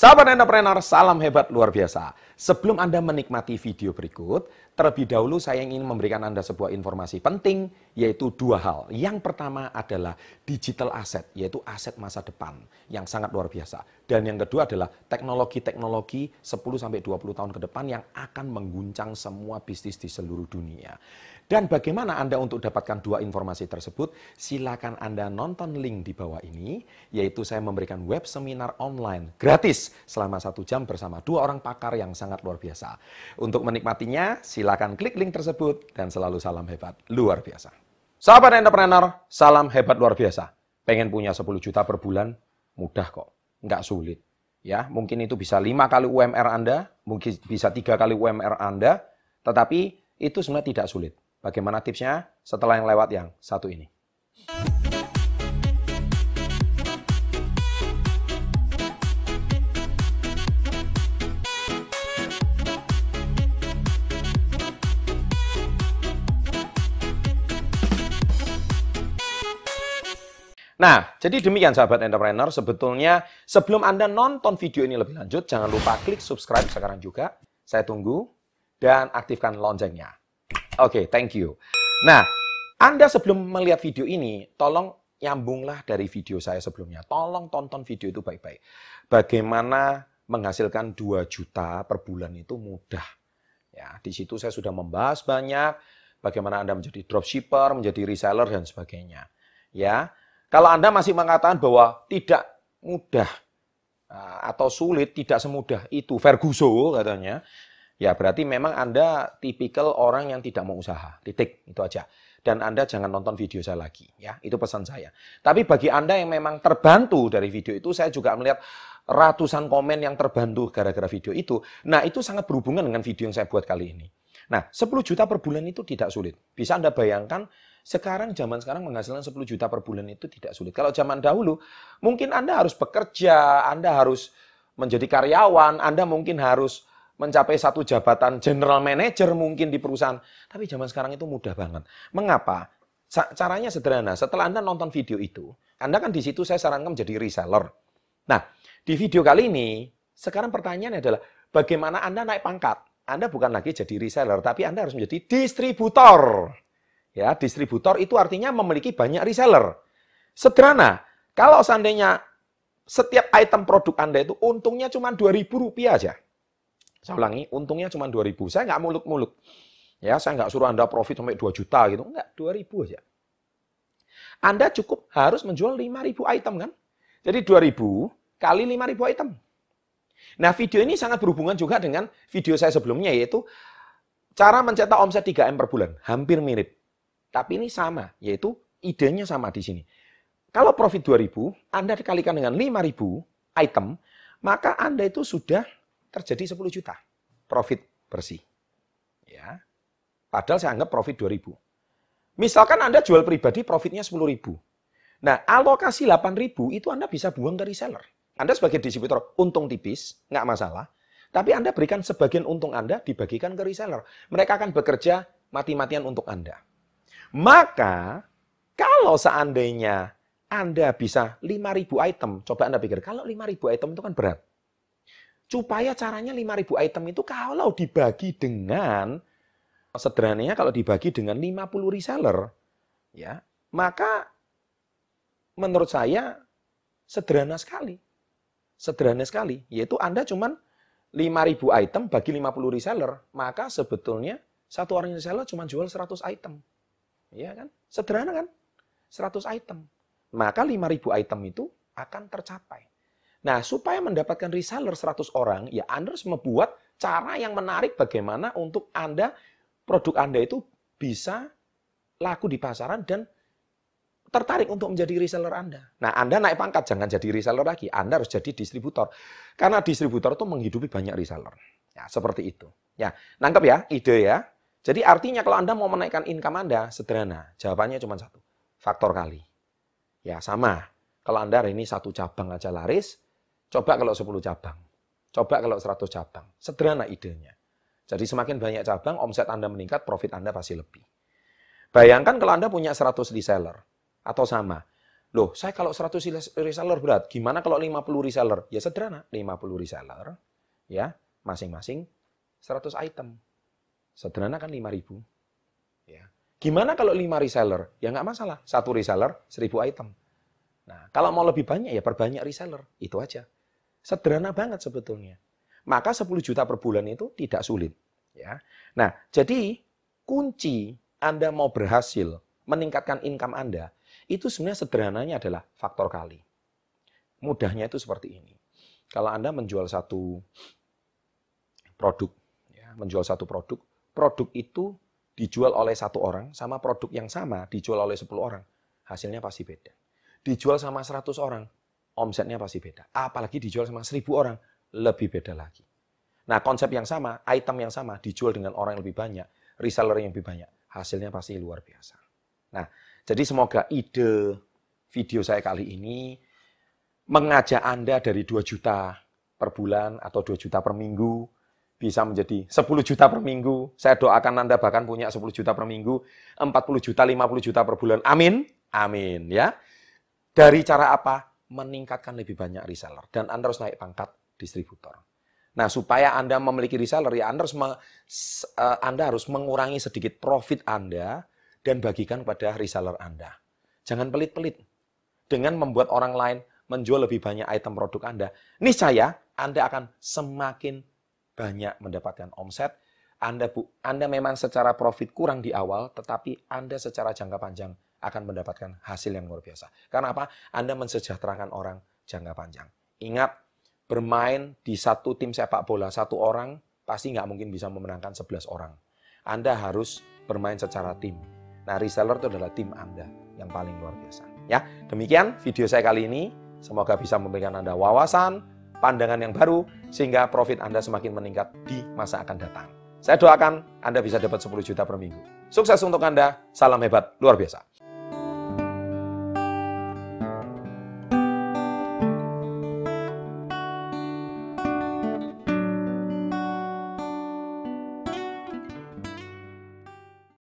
Sahabat entrepreneur, salam hebat luar biasa. Sebelum Anda menikmati video berikut, terlebih dahulu saya ingin memberikan Anda sebuah informasi penting, yaitu dua hal. Yang pertama adalah digital asset, yaitu aset masa depan yang sangat luar biasa. Dan yang kedua adalah teknologi-teknologi 10-20 tahun ke depan yang akan mengguncang semua bisnis di seluruh dunia. Dan bagaimana Anda untuk dapatkan dua informasi tersebut? Silakan Anda nonton link di bawah ini, yaitu saya memberikan web seminar online gratis selama satu jam bersama dua orang pakar yang sangat luar biasa. Untuk menikmatinya, silakan klik link tersebut dan selalu salam hebat luar biasa. Sahabat entrepreneur, salam hebat luar biasa. Pengen punya 10 juta per bulan? Mudah kok, nggak sulit. Ya, mungkin itu bisa lima kali UMR Anda, mungkin bisa tiga kali UMR Anda, tetapi itu sebenarnya tidak sulit Bagaimana tipsnya? Setelah yang lewat yang satu ini. Nah, jadi demikian sahabat entrepreneur, sebetulnya sebelum Anda nonton video ini lebih lanjut, jangan lupa klik subscribe sekarang juga. Saya tunggu dan aktifkan loncengnya. Oke, okay, thank you. Nah, Anda sebelum melihat video ini, tolong nyambunglah dari video saya sebelumnya. Tolong tonton video itu baik-baik. Bagaimana menghasilkan 2 juta per bulan itu mudah. Ya, di situ saya sudah membahas banyak bagaimana Anda menjadi dropshipper, menjadi reseller dan sebagainya. Ya. Kalau Anda masih mengatakan bahwa tidak mudah ah, atau sulit, tidak semudah itu Ferguson katanya, ya berarti memang Anda tipikal orang yang tidak mau usaha. Titik, itu aja. Dan Anda jangan nonton video saya lagi, ya. Itu pesan saya. Tapi bagi Anda yang memang terbantu dari video itu, saya juga melihat ratusan komen yang terbantu gara-gara video itu. Nah, itu sangat berhubungan dengan video yang saya buat kali ini. Nah, 10 juta per bulan itu tidak sulit. Bisa Anda bayangkan, sekarang zaman sekarang menghasilkan 10 juta per bulan itu tidak sulit. Kalau zaman dahulu, mungkin Anda harus bekerja, Anda harus menjadi karyawan, Anda mungkin harus mencapai satu jabatan general manager mungkin di perusahaan. Tapi zaman sekarang itu mudah banget. Mengapa? Caranya sederhana. Setelah Anda nonton video itu, Anda kan di situ saya sarankan menjadi reseller. Nah, di video kali ini, sekarang pertanyaannya adalah bagaimana Anda naik pangkat? Anda bukan lagi jadi reseller, tapi Anda harus menjadi distributor. Ya, distributor itu artinya memiliki banyak reseller. Sederhana, kalau seandainya setiap item produk Anda itu untungnya cuma Rp2.000 aja. Saya ulangi, untungnya cuma 2000. Saya nggak muluk-muluk. Ya, saya nggak suruh Anda profit sampai 2 juta gitu. Enggak, 2000 aja. Anda cukup harus menjual 5000 item kan? Jadi 2000 kali 5000 item. Nah, video ini sangat berhubungan juga dengan video saya sebelumnya yaitu cara mencetak omset 3M per bulan. Hampir mirip. Tapi ini sama, yaitu idenya sama di sini. Kalau profit 2000, Anda dikalikan dengan 5000 item, maka Anda itu sudah terjadi 10 juta profit bersih. Ya. Padahal saya anggap profit 2000. Misalkan Anda jual pribadi profitnya 10 ribu. Nah, alokasi 8 ribu itu Anda bisa buang dari seller. Anda sebagai distributor untung tipis, nggak masalah. Tapi Anda berikan sebagian untung Anda dibagikan ke reseller. Mereka akan bekerja mati-matian untuk Anda. Maka, kalau seandainya Anda bisa 5.000 item, coba Anda pikir, kalau 5.000 item itu kan berat. Supaya caranya 5000 item itu kalau dibagi dengan sederhananya kalau dibagi dengan 50 reseller ya, maka menurut saya sederhana sekali. Sederhana sekali, yaitu Anda cuman 5000 item bagi 50 reseller, maka sebetulnya satu orang reseller cuma jual 100 item. Ya kan? Sederhana kan? 100 item. Maka 5000 item itu akan tercapai. Nah, supaya mendapatkan reseller 100 orang, ya Anda harus membuat cara yang menarik bagaimana untuk Anda, produk Anda itu bisa laku di pasaran dan tertarik untuk menjadi reseller Anda. Nah, Anda naik pangkat, jangan jadi reseller lagi. Anda harus jadi distributor. Karena distributor itu menghidupi banyak reseller. Ya, seperti itu. Ya, nangkep ya, ide ya. Jadi artinya kalau Anda mau menaikkan income Anda, sederhana. Jawabannya cuma satu. Faktor kali. Ya, sama. Kalau Anda hari ini satu cabang aja laris, Coba kalau 10 cabang. Coba kalau 100 cabang. Sederhana idenya. Jadi semakin banyak cabang, omset Anda meningkat, profit Anda pasti lebih. Bayangkan kalau Anda punya 100 reseller. Atau sama. Loh, saya kalau 100 reseller berat, gimana kalau 50 reseller? Ya sederhana, 50 reseller, ya masing-masing 100 item. Sederhana kan 5000. Ya. Gimana kalau 5 reseller? Ya nggak masalah, satu reseller 1000 item. Nah, kalau mau lebih banyak ya perbanyak reseller, itu aja. Sederhana banget sebetulnya. Maka 10 juta per bulan itu tidak sulit. Ya. Nah, jadi kunci Anda mau berhasil meningkatkan income Anda, itu sebenarnya sederhananya adalah faktor kali. Mudahnya itu seperti ini. Kalau Anda menjual satu produk, ya, menjual satu produk, produk itu dijual oleh satu orang sama produk yang sama dijual oleh 10 orang, hasilnya pasti beda. Dijual sama 100 orang, omsetnya pasti beda. Apalagi dijual sama 1000 orang, lebih beda lagi. Nah, konsep yang sama, item yang sama, dijual dengan orang yang lebih banyak, reseller yang lebih banyak, hasilnya pasti luar biasa. Nah, jadi semoga ide video saya kali ini mengajak Anda dari 2 juta per bulan atau 2 juta per minggu bisa menjadi 10 juta per minggu. Saya doakan Anda bahkan punya 10 juta per minggu, 40 juta, 50 juta per bulan. Amin. Amin ya. Dari cara apa? Meningkatkan lebih banyak reseller dan Anda harus naik pangkat distributor. Nah, supaya Anda memiliki reseller ya Anda harus me, eh, Anda harus mengurangi sedikit profit Anda dan bagikan pada reseller Anda. Jangan pelit-pelit. Dengan membuat orang lain menjual lebih banyak item produk Anda, niscaya Anda akan semakin banyak mendapatkan omset. Anda bu, Anda memang secara profit kurang di awal, tetapi Anda secara jangka panjang akan mendapatkan hasil yang luar biasa. Karena apa? Anda mensejahterakan orang jangka panjang. Ingat, bermain di satu tim sepak bola, satu orang pasti nggak mungkin bisa memenangkan 11 orang. Anda harus bermain secara tim. Nah, reseller itu adalah tim Anda yang paling luar biasa. Ya, demikian video saya kali ini. Semoga bisa memberikan Anda wawasan, pandangan yang baru, sehingga profit Anda semakin meningkat di masa akan datang. Saya doakan Anda bisa dapat 10 juta per minggu. Sukses untuk Anda, salam hebat, luar biasa.